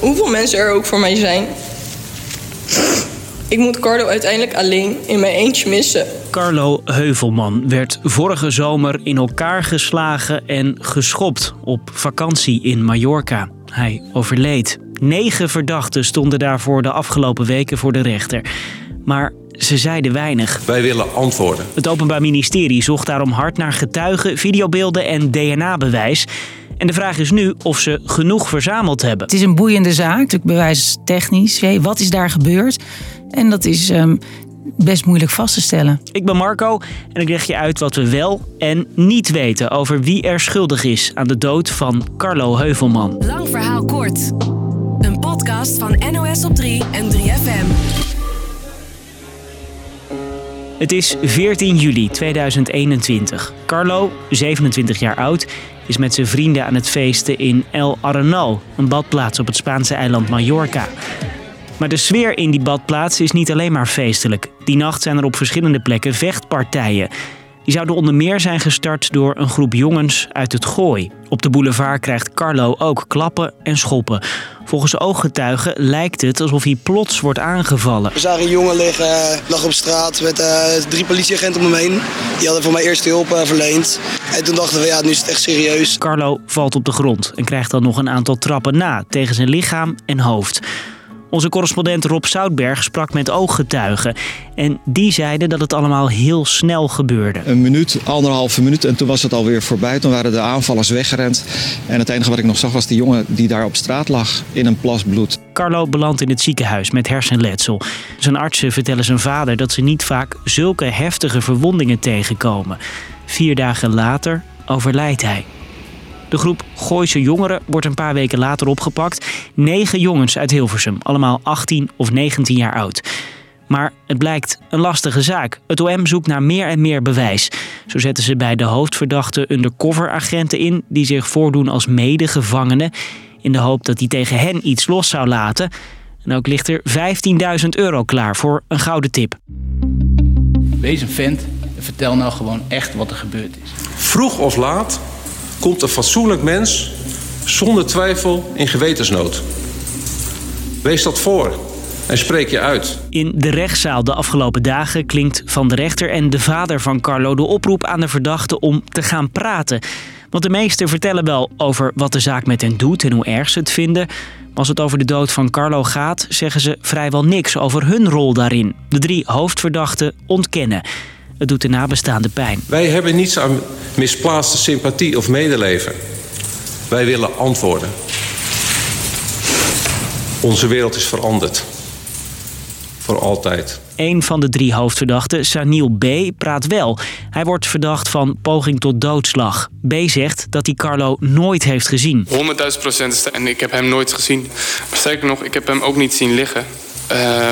hoeveel mensen er ook voor mij zijn. Ik moet Carlo uiteindelijk alleen in mijn eentje missen. Carlo Heuvelman werd vorige zomer in elkaar geslagen en geschopt op vakantie in Mallorca. Hij overleed. Negen verdachten stonden daarvoor de afgelopen weken voor de rechter. Maar ze zeiden weinig. Wij willen antwoorden. Het Openbaar Ministerie zocht daarom hard naar getuigen, videobeelden en DNA-bewijs. En de vraag is nu of ze genoeg verzameld hebben. Het is een boeiende zaak, natuurlijk bewijstechnisch. Wat is daar gebeurd? En dat is um, best moeilijk vast te stellen. Ik ben Marco en ik leg je uit wat we wel en niet weten over wie er schuldig is aan de dood van Carlo Heuvelman. Lang verhaal kort. Een podcast van NOS op 3 en 3FM. Het is 14 juli 2021. Carlo, 27 jaar oud, is met zijn vrienden aan het feesten in El Arenal, een badplaats op het Spaanse eiland Mallorca. Maar de sfeer in die badplaats is niet alleen maar feestelijk. Die nacht zijn er op verschillende plekken vechtpartijen. Die zouden onder meer zijn gestart door een groep jongens uit het gooi. Op de boulevard krijgt Carlo ook klappen en schoppen. Volgens ooggetuigen lijkt het alsof hij plots wordt aangevallen. We zagen een jongen liggen, lag op straat met uh, drie politieagenten om hem heen. Die hadden voor mij eerste hulp uh, verleend. En toen dachten we, ja, nu is het echt serieus. Carlo valt op de grond en krijgt dan nog een aantal trappen na tegen zijn lichaam en hoofd. Onze correspondent Rob Soutberg sprak met ooggetuigen. En die zeiden dat het allemaal heel snel gebeurde. Een minuut, anderhalve minuut en toen was het alweer voorbij. Toen waren de aanvallers weggerend. En het enige wat ik nog zag was die jongen die daar op straat lag in een plas bloed. Carlo belandt in het ziekenhuis met hersenletsel. Zijn artsen vertellen zijn vader dat ze niet vaak zulke heftige verwondingen tegenkomen. Vier dagen later overlijdt hij. De groep Gooise jongeren wordt een paar weken later opgepakt. Negen jongens uit Hilversum, allemaal 18 of 19 jaar oud. Maar het blijkt een lastige zaak. Het OM zoekt naar meer en meer bewijs. Zo zetten ze bij de hoofdverdachte undercover-agenten in... die zich voordoen als medegevangenen... in de hoop dat die tegen hen iets los zou laten. En ook ligt er 15.000 euro klaar voor een gouden tip. Wees een vent en vertel nou gewoon echt wat er gebeurd is. Vroeg of laat komt een fatsoenlijk mens zonder twijfel in gewetensnood. Wees dat voor en spreek je uit. In de rechtszaal de afgelopen dagen klinkt van de rechter en de vader van Carlo de oproep aan de verdachte om te gaan praten. Want de meesten vertellen wel over wat de zaak met hen doet en hoe erg ze het vinden. Maar als het over de dood van Carlo gaat, zeggen ze vrijwel niks over hun rol daarin. De drie hoofdverdachten ontkennen. Het doet de nabestaanden pijn. Wij hebben niets aan misplaatste sympathie of medeleven. Wij willen antwoorden. Onze wereld is veranderd. Voor altijd. Een van de drie hoofdverdachten, Saniel B., praat wel. Hij wordt verdacht van poging tot doodslag. B. zegt dat hij Carlo nooit heeft gezien. 100.000 procent en ik heb hem nooit gezien. Maar sterker nog, ik heb hem ook niet zien liggen. Uh,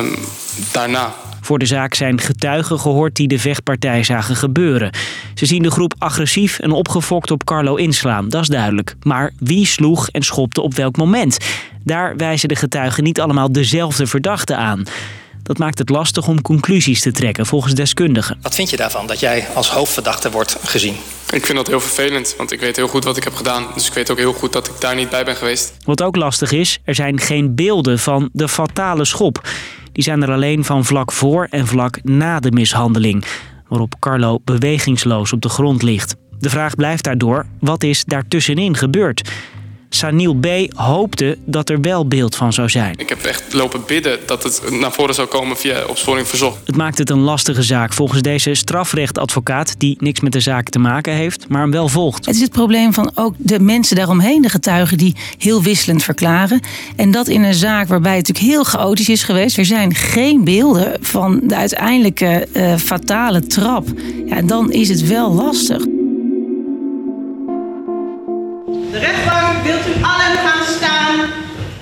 daarna. Voor de zaak zijn getuigen gehoord die de vechtpartij zagen gebeuren. Ze zien de groep agressief en opgefokt op Carlo inslaan, dat is duidelijk. Maar wie sloeg en schopte op welk moment? Daar wijzen de getuigen niet allemaal dezelfde verdachte aan. Dat maakt het lastig om conclusies te trekken volgens deskundigen. Wat vind je daarvan dat jij als hoofdverdachte wordt gezien? Ik vind dat heel vervelend, want ik weet heel goed wat ik heb gedaan. Dus ik weet ook heel goed dat ik daar niet bij ben geweest. Wat ook lastig is, er zijn geen beelden van de fatale schop. Die zijn er alleen van vlak voor en vlak na de mishandeling, waarop Carlo bewegingsloos op de grond ligt. De vraag blijft daardoor: wat is daartussenin gebeurd? Sanil B. hoopte dat er wel beeld van zou zijn. Ik heb echt lopen bidden dat het naar voren zou komen via opsporing verzocht. Het maakt het een lastige zaak volgens deze strafrechtadvocaat... die niks met de zaak te maken heeft, maar hem wel volgt. Het is het probleem van ook de mensen daaromheen, de getuigen... die heel wisselend verklaren. En dat in een zaak waarbij het natuurlijk heel chaotisch is geweest. Er zijn geen beelden van de uiteindelijke uh, fatale trap. Ja, dan is het wel lastig. De rechtbank, wilt u allen gaan staan?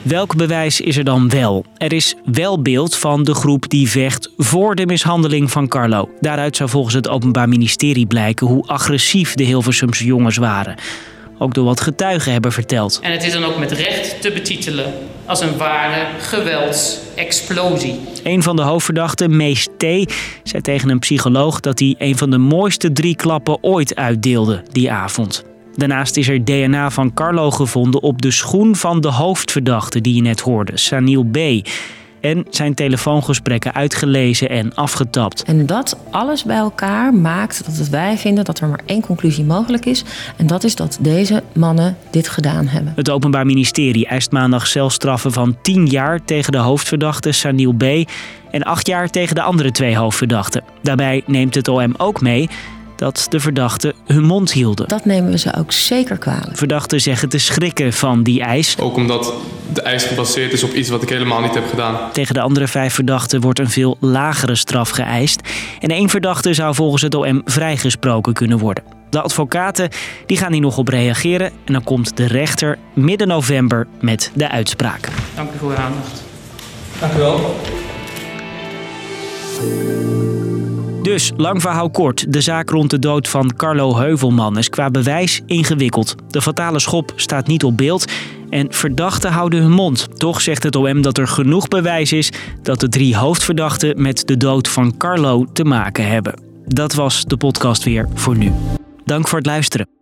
Welk bewijs is er dan wel? Er is wel beeld van de groep die vecht voor de mishandeling van Carlo. Daaruit zou volgens het Openbaar Ministerie blijken hoe agressief de Hilversumse jongens waren. Ook door wat getuigen hebben verteld. En het is dan ook met recht te betitelen als een ware geweldsexplosie. Een van de hoofdverdachten, Mees T., zei tegen een psycholoog dat hij een van de mooiste drie klappen ooit uitdeelde die avond. Daarnaast is er DNA van Carlo gevonden op de schoen van de hoofdverdachte die je net hoorde, Sanil B en zijn telefoongesprekken uitgelezen en afgetapt. En dat alles bij elkaar maakt dat wij vinden dat er maar één conclusie mogelijk is. En dat is dat deze mannen dit gedaan hebben. Het Openbaar Ministerie eist maandag celstraffen van 10 jaar tegen de hoofdverdachte Sanil B. en 8 jaar tegen de andere twee hoofdverdachten. Daarbij neemt het OM ook mee dat de verdachten hun mond hielden. Dat nemen we ze ook zeker kwalijk. Verdachten zeggen te schrikken van die eis. Ook omdat de eis gebaseerd is op iets wat ik helemaal niet heb gedaan. Tegen de andere vijf verdachten wordt een veel lagere straf geëist. En één verdachte zou volgens het OM vrijgesproken kunnen worden. De advocaten die gaan hier nog op reageren. En dan komt de rechter midden november met de uitspraak. Dank u voor uw aandacht. Dank u wel. Dus, lang verhaal kort, de zaak rond de dood van Carlo Heuvelman is qua bewijs ingewikkeld. De fatale schop staat niet op beeld en verdachten houden hun mond. Toch zegt het OM dat er genoeg bewijs is dat de drie hoofdverdachten met de dood van Carlo te maken hebben. Dat was de podcast weer voor nu. Dank voor het luisteren.